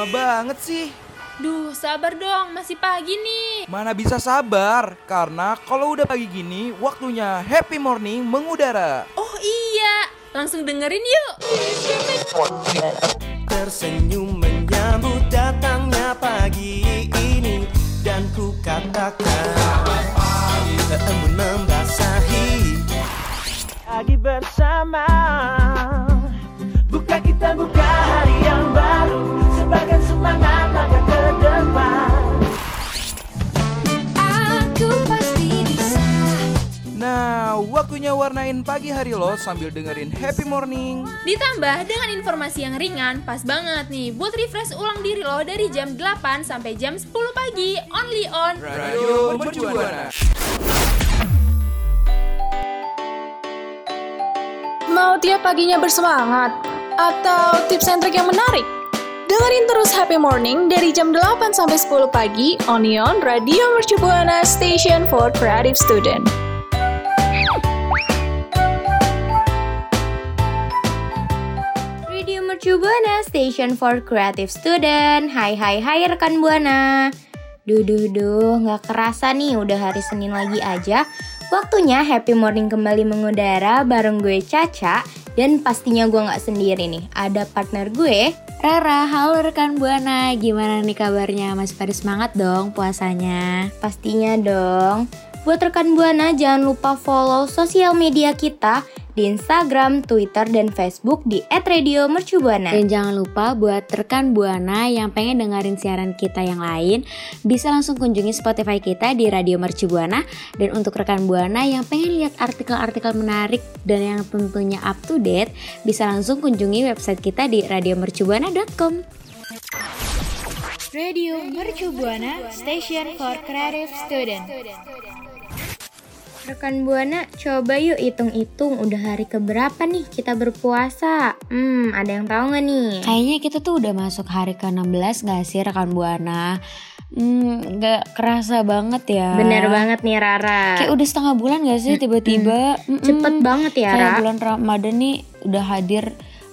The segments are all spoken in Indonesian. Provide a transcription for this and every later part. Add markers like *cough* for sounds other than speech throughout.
Lama banget sih. Duh, sabar dong, masih pagi nih. Mana bisa sabar, karena kalau udah pagi gini, waktunya happy morning mengudara. Oh iya, langsung dengerin yuk. Tersenyum menyambut datangnya pagi ini Dan ku katakan Embun membasahi Pagi bersama warnain pagi hari lo sambil dengerin happy morning. Ditambah dengan informasi yang ringan, pas banget nih buat refresh ulang diri lo dari jam 8 sampai jam 10 pagi, only on Radio Mercubuana. Mau tiap paginya bersemangat? Atau tips and trick yang menarik? Dengerin terus Happy Morning dari jam 8 sampai 10 pagi only on Radio Mercu Buana Station for Creative Student. Mercu Buana Station for Creative Student. Hai hai hai rekan Buana. Duh duh duh gak kerasa nih udah hari Senin lagi aja. Waktunya Happy Morning kembali mengudara bareng gue Caca. Dan pastinya gue gak sendiri nih Ada partner gue Rara, halo rekan Buana, gimana nih kabarnya? Masih pada semangat dong puasanya? Pastinya dong. Buat rekan Buana jangan lupa follow sosial media kita di Instagram, Twitter, dan Facebook di @radiomercubuana. Dan jangan lupa buat rekan Buana yang pengen dengerin siaran kita yang lain, bisa langsung kunjungi Spotify kita di Radio Mercu Buana. Dan untuk rekan Buana yang pengen lihat artikel-artikel menarik dan yang tentunya up to date, bisa langsung kunjungi website kita di radiomercubuana.com. Radio Mercu Buana Station for Creative Student Rekan Buana, coba yuk hitung-hitung udah hari keberapa nih kita berpuasa. Hmm, ada yang tahu nggak nih? Kayaknya kita tuh udah masuk hari ke-16 gak sih rekan Buana? Hmm, gak kerasa banget ya. Bener banget nih Rara. Kayak udah setengah bulan gak sih tiba-tiba? Mm-mm. Cepet banget ya, Kayak Ra. bulan Ramadan nih udah hadir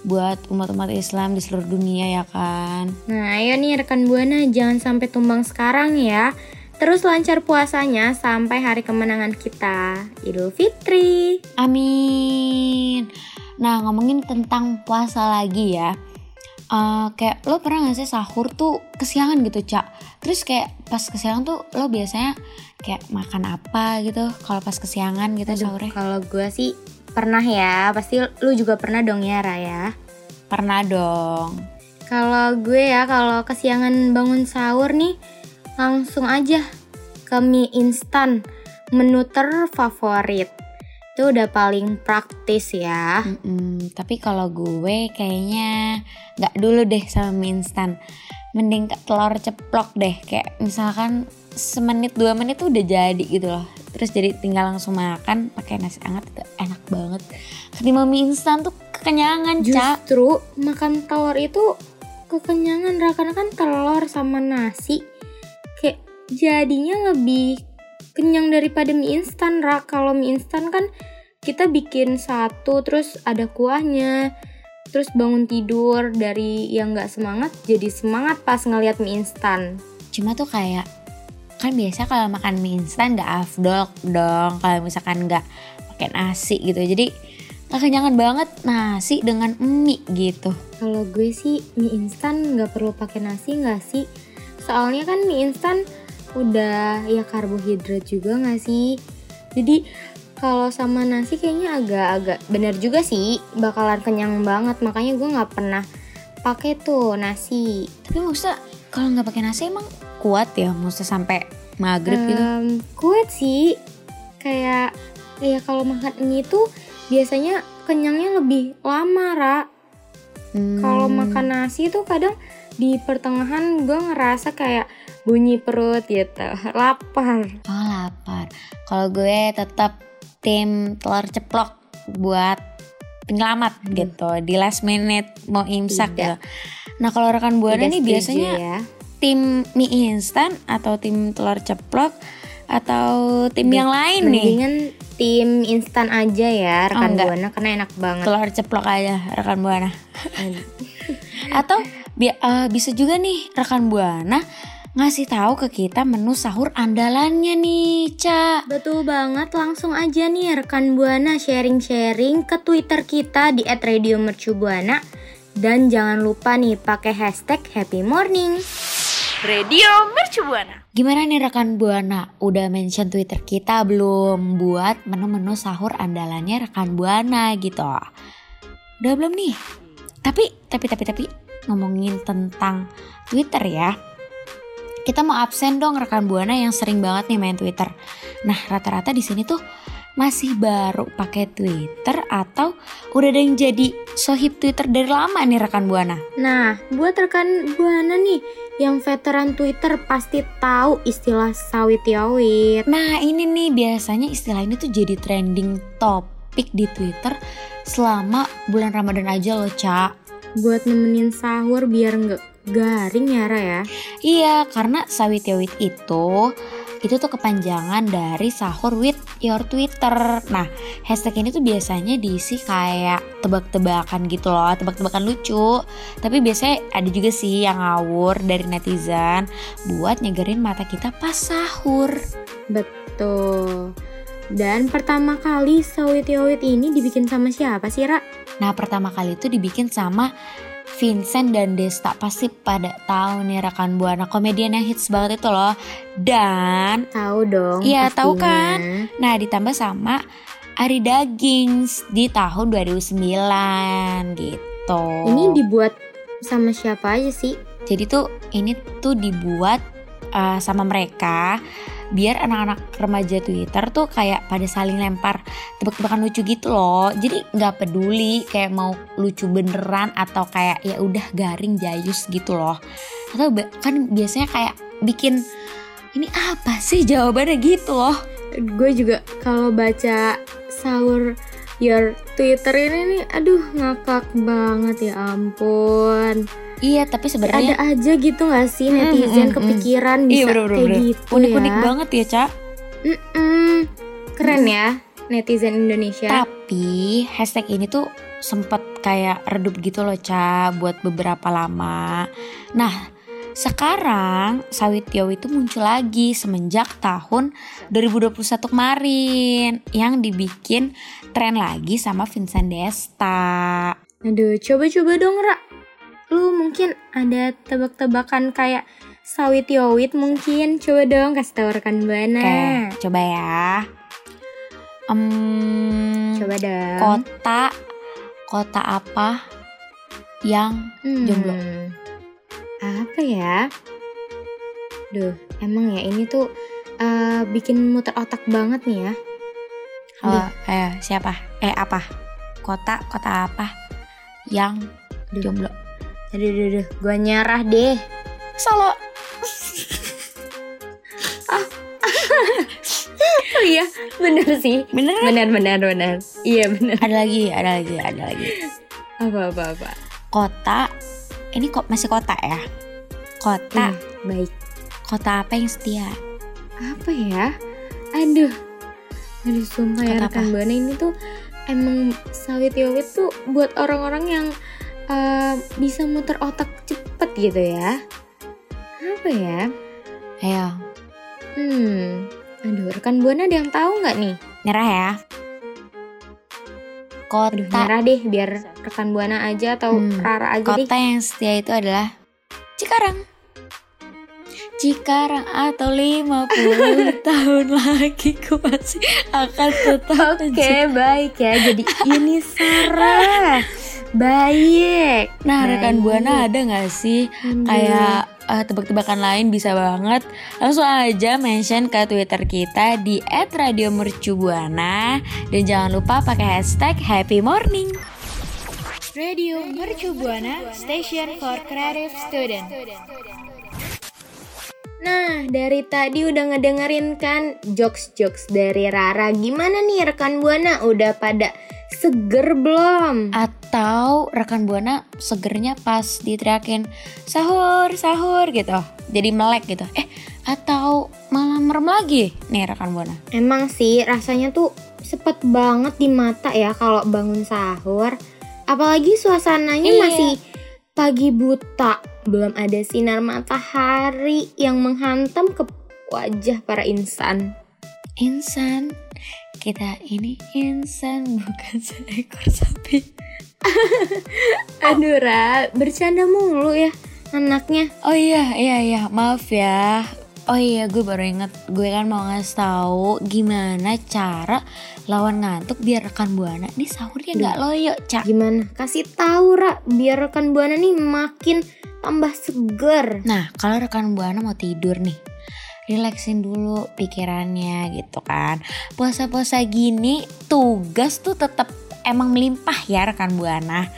buat umat-umat Islam di seluruh dunia ya kan. Nah, ayo nih rekan Buana jangan sampai tumbang sekarang ya. Terus lancar puasanya sampai hari kemenangan kita, Idul Fitri. Amin. Nah ngomongin tentang puasa lagi ya. Eh, kayak lo pernah gak sih sahur tuh kesiangan gitu cak Terus kayak pas kesiangan tuh lo biasanya kayak makan apa gitu Kalau pas kesiangan gitu sahurnya Kalau gue sih pernah ya, pasti lu juga pernah dong ya Raya. Pernah dong Kalau gue ya, kalau kesiangan bangun sahur nih, langsung aja ke mie instan, menu terfavorit. Itu udah paling praktis ya. Mm-mm, Tapi kalau gue kayaknya nggak dulu deh sama mie instan Mending ke telur ceplok deh Kayak misalkan semenit dua menit tuh udah jadi gitu loh Terus jadi tinggal langsung makan pakai nasi hangat itu enak banget Ketimbang mie instan tuh kekenyangan cak Justru makan telur itu kekenyangan karena kan telur sama nasi jadinya lebih kenyang daripada mie instan Ra. Kalau mie instan kan kita bikin satu terus ada kuahnya terus bangun tidur dari yang nggak semangat jadi semangat pas ngeliat mie instan Cuma tuh kayak kan biasa kalau makan mie instan nggak afdol dong kalau misalkan nggak pakai nasi gitu jadi kekenyangan banget nasi dengan mie gitu Kalau gue sih mie instan nggak perlu pakai nasi nggak sih? Soalnya kan mie instan udah ya karbohidrat juga nggak sih? Jadi kalau sama nasi kayaknya agak-agak bener juga sih bakalan kenyang banget makanya gue nggak pernah pakai tuh nasi. tapi maksudnya kalau nggak pakai nasi emang kuat ya maksudnya sampai maghrib gitu Em, kuat sih kayak ya kalau makan mie tuh biasanya kenyangnya lebih lama Ra. Hmm. Kalau makan nasi tuh kadang di pertengahan gue ngerasa kayak bunyi perut gitu, lapar. Oh lapar. Kalau gue tetap tim telur ceplok buat penyelamat gitu di last minute mau imsak Tidak. gitu. Nah kalau rekan buana nih biasanya ya. tim mie instan atau tim telur ceplok atau tim yang lain nih? Mendingan tim instan aja ya rekan enggak. buana karena enak banget. telur ceplok aja rekan buana *laughs* atau bi- eh, bisa juga nih rekan buana ngasih tahu ke kita menu sahur andalannya nih Ca Betul banget, langsung aja nih rekan Buana sharing-sharing ke Twitter kita di @radiomercubuana dan jangan lupa nih pakai hashtag Happy Morning. Gimana nih rekan Buana? Udah mention Twitter kita belum buat menu-menu sahur andalannya rekan Buana gitu? Udah belum nih? Tapi, tapi, tapi, tapi ngomongin tentang Twitter ya. Kita mau absen dong rekan Buana yang sering banget nih main Twitter. Nah, rata-rata di sini tuh masih baru pakai Twitter atau udah ada yang jadi sohib Twitter dari lama nih rekan Buana? Nah, buat rekan Buana nih yang veteran Twitter pasti tahu istilah sawit yawit. Nah ini nih biasanya istilah ini tuh jadi trending topik di Twitter selama bulan Ramadan aja loh Cak. Buat nemenin sahur biar nggak garing ya Ra ya. Iya karena sawit-yawit itu itu tuh kepanjangan dari sahur with your Twitter. Nah hashtag ini tuh biasanya diisi kayak tebak-tebakan gitu loh, tebak-tebakan lucu. Tapi biasanya ada juga sih yang ngawur dari netizen buat nyegerin mata kita pas sahur. Betul. Dan pertama kali sawit yawit ini dibikin sama siapa sih Ra? Nah pertama kali itu dibikin sama Vincent dan Desta pasti pada tahu nih rekan buana komedian yang hits banget itu loh dan Tahu dong. Iya, tahu pastinya. nah ditambah sama Ari Dagings di tahun 2009 gitu. Ini dibuat sama siapa aja sih? Jadi tuh ini tuh dibuat uh, sama mereka biar anak-anak remaja Twitter tuh kayak pada saling lempar tebak-tebakan lucu gitu loh. Jadi nggak peduli kayak mau lucu beneran atau kayak ya udah garing jayus gitu loh. Atau kan biasanya kayak bikin ini apa sih jawabannya gitu loh. Gue juga kalau baca sahur your Twitter ini nih, aduh ngakak banget ya ampun. Iya tapi Ada sebenarnya aja gitu gak sih Mm, netizen mm, mm, kepikiran Iya, bisa bener-bener, kayak bener. gitu unik-unik ya. banget ya Cak. Mm-mm. Keren ya netizen Indonesia. Tapi hashtag ini tuh sempet kayak redup gitu loh Ca buat beberapa lama. Nah sekarang Sawit Yow itu muncul lagi semenjak tahun 2021 kemarin yang dibikin tren lagi sama Vincent Desta. Aduh, coba-coba dong, Ra. Lu mungkin ada tebak-tebakan kayak sawit yowit mungkin. Coba dong kasih tahu rekan Buana. Oke, coba ya. Em, Coba dong. kota kota apa yang Hmm, jomblo. Apa ya? Duh, emang ya ini tuh eh, bikin muter otak banget nih ya. Oh, eh siapa? Eh apa? Kota kota apa yang jomblo? Aduh, aduh, aduh, gua nyarah deh. Solo. Oh iya, bener sih. Bener kan? Benar, benar, benar. Iya benar. Ada lagi, ada lagi, ada lagi. Apa, apa, apa. Kota. Ini kok masih kota ya? Kota. Hmm, baik. Kota apa yang setia? Apa ya? Aduh. Aduh, sumpah ya Kata rekan Buana ini tuh emang sawit yowit tuh buat orang-orang yang eh, bisa muter otak cepet gitu ya. Apa ya? Ayo, Hmm. Aduh, rekan Buana ada yang tahu nggak nih? nyerah ya. Kota. Aduh, nyerah deh biar rekan Buana aja atau Hmm, Rara aja deh. Kota yang setia itu adalah Cikarang. Cikarang atau 50 *laughs* tahun lagi ku masih akan tetap Oke, baik ya. Jadi *laughs* ini Sarah. Baik. Nah, rekan. Buana ada nggak sih Aduh. kayak eh, tebak-tebakan lain bisa banget langsung aja mention ke Twitter kita di @radiomercubuana dan jangan lupa pakai hashtag Happy Morning. Radio Mercu Buana Station for Creative Student. Nah, dari tadi udah ngedengerin kan jokes-jokes dari Rara. Gimana nih rekan Buana? Udah pada seger belum? Atau rekan Buana segernya pas diteriakin sahur sahur gitu, jadi melek gitu. Eh, atau malah merem lagi nih rekan Buana. Emang sih rasanya tuh sepet banget di mata ya kalau bangun sahur. Apalagi suasananya Iya. masih pagi buta, belum ada sinar matahari yang menghantam ke wajah para insan. Insan, kita ini insan bukan seekor sapi. *laughs* Aduh Ra, bercanda mulu ya anaknya. Oh iya, iya, iya, maaf ya. Oh iya, gue baru inget, gue kan mau ngasih tahu gimana cara lawan ngantuk biar rekan buana nih sahurnya nggak loyo, cak. Gimana? Kasih tahu Ra, biar rekan Buana nih makin tambah seger. Nah, kalau rekan buana mau tidur nih, relaksin dulu pikirannya gitu kan. Puasa-puasa gini tugas tuh tetap emang melimpah ya rekan buana.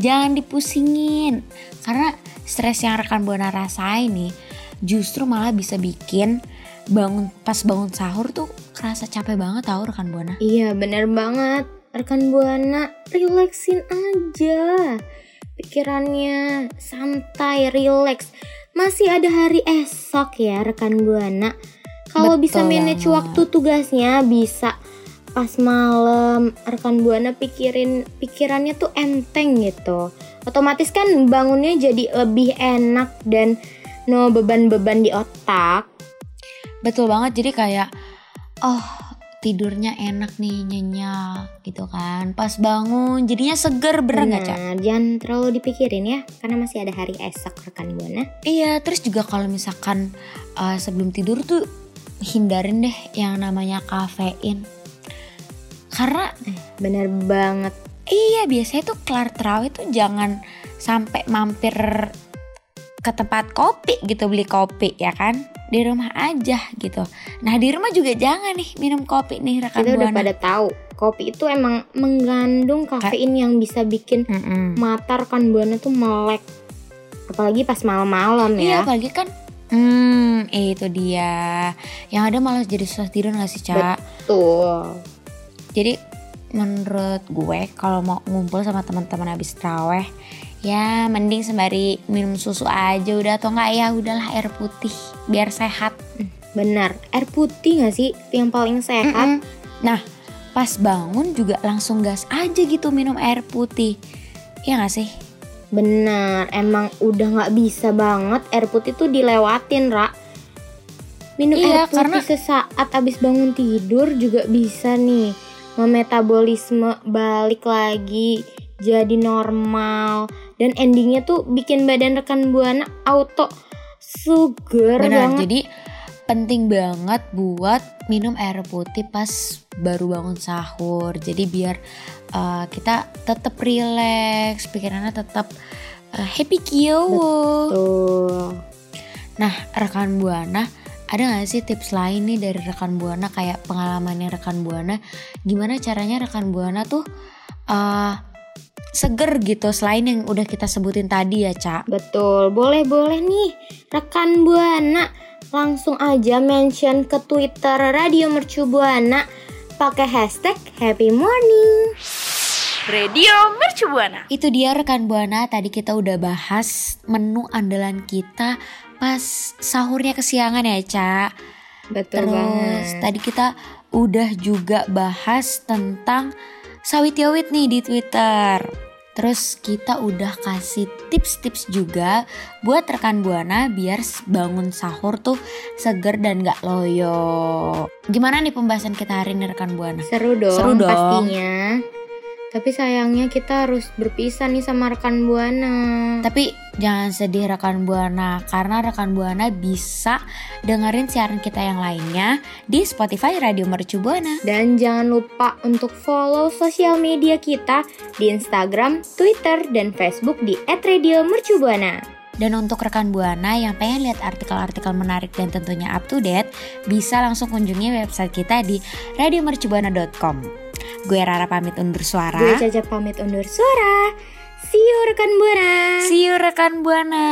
Jangan dipusingin karena stres yang rekan buana rasain nih justru malah bisa bikin bangun pas bangun sahur tuh kerasa capek banget tau rekan buana. Iya bener banget Rekan Buana relaxin aja Pikirannya santai, relax Masih ada hari esok ya rekan Buana. Kalau bisa manage banget. waktu tugasnya bisa. Pas malam rekan Buana pikirin pikirannya tuh enteng gitu. Otomatis kan bangunnya jadi lebih enak dan no beban-beban di otak. Betul banget jadi kayak oh tidurnya enak nih nyenyak gitu kan. Pas bangun jadinya seger bener nggak Cak? Jangan terlalu dipikirin ya, karena masih ada hari esok rekan buana. Iya, terus juga kalau misalkan uh, sebelum tidur tuh hindarin deh yang namanya kafein. Karena Benar banget. iya biasanya tuh kelar terawih tuh jangan sampai mampir ke tempat kopi gitu beli kopi ya kan di rumah aja gitu. Nah di rumah juga jangan nih minum kopi nih rekan Kita udah pada tahu, kopi itu emang mengandung kafein yang bisa bikin Mm-mm. mata rekan buana tuh melek. Apalagi pas malam-malam Iya ya. apalagi kan Hmm itu dia Yang ada malah jadi susah tidur gak sih Cak? Tuh. Jadi menurut gue kalau mau ngumpul sama teman-teman habis traweh ya mending sembari minum susu aja udah atau enggak ya udahlah air putih biar sehat. Benar, air putih gak sih yang paling sehat? Mm-mm. Nah pas bangun juga langsung gas aja gitu minum air putih. Ya gak sih? Benar, emang udah nggak bisa banget air putih tuh dilewatin, Ra. Minum Iya, air putih karena- sesaat abis bangun tidur juga bisa nih memetabolisme balik lagi jadi normal dan endingnya tuh bikin badan rekan buana auto suger Benar, banget. jadi penting banget buat minum air putih pas baru bangun sahur. Jadi biar uh, kita tetap relax, pikirannya tetap uh, happy kiowo. Tuh. Nah, rekan Buana, ada gak sih tips lain nih dari rekan Buana kayak pengalamannya rekan Buana? Gimana caranya rekan Buana tuh uh, seger gitu selain yang udah kita sebutin tadi ya, Cak? Betul, boleh-boleh nih rekan Buana langsung aja mention ke Twitter Radio Mercu Buana pakai hashtag Happy Morning. Radio Mercu Buana. Itu dia rekan Buana, tadi kita udah bahas menu andalan kita pas sahurnya kesiangan ya, Cak. Betul Terus tadi kita udah juga bahas tentang sawit yawit nih di Twitter. Terus kita udah kasih tips-tips juga buat rekan Buana biar bangun sahur tuh seger dan gak loyo. Gimana nih pembahasan kita hari ini rekan Buana? Seru dong, Seru dong. pastinya. Tapi sayangnya kita harus berpisah nih sama rekan Buana. Tapi jangan sedih rekan Buana karena rekan Buana bisa dengerin siaran kita yang lainnya di Spotify Radio Mercu Buana. Dan jangan lupa untuk follow sosial media kita di Instagram, Twitter, dan Facebook di @radiomercubuana. Dan untuk rekan Buana yang pengen lihat artikel-artikel menarik dan tentunya up to date, bisa langsung kunjungi website kita di radiomercubuana.com. Gue Rara pamit undur suara. Gue Caca pamit undur suara. See you rekan Buana. See you rekan Buana.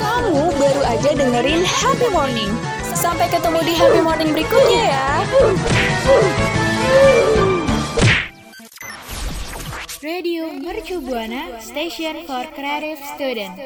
Kamu baru aja dengerin Happy Morning. Sampai ketemu di Happy Morning berikutnya ya. Radio Mercu Buana Station for Creative Student.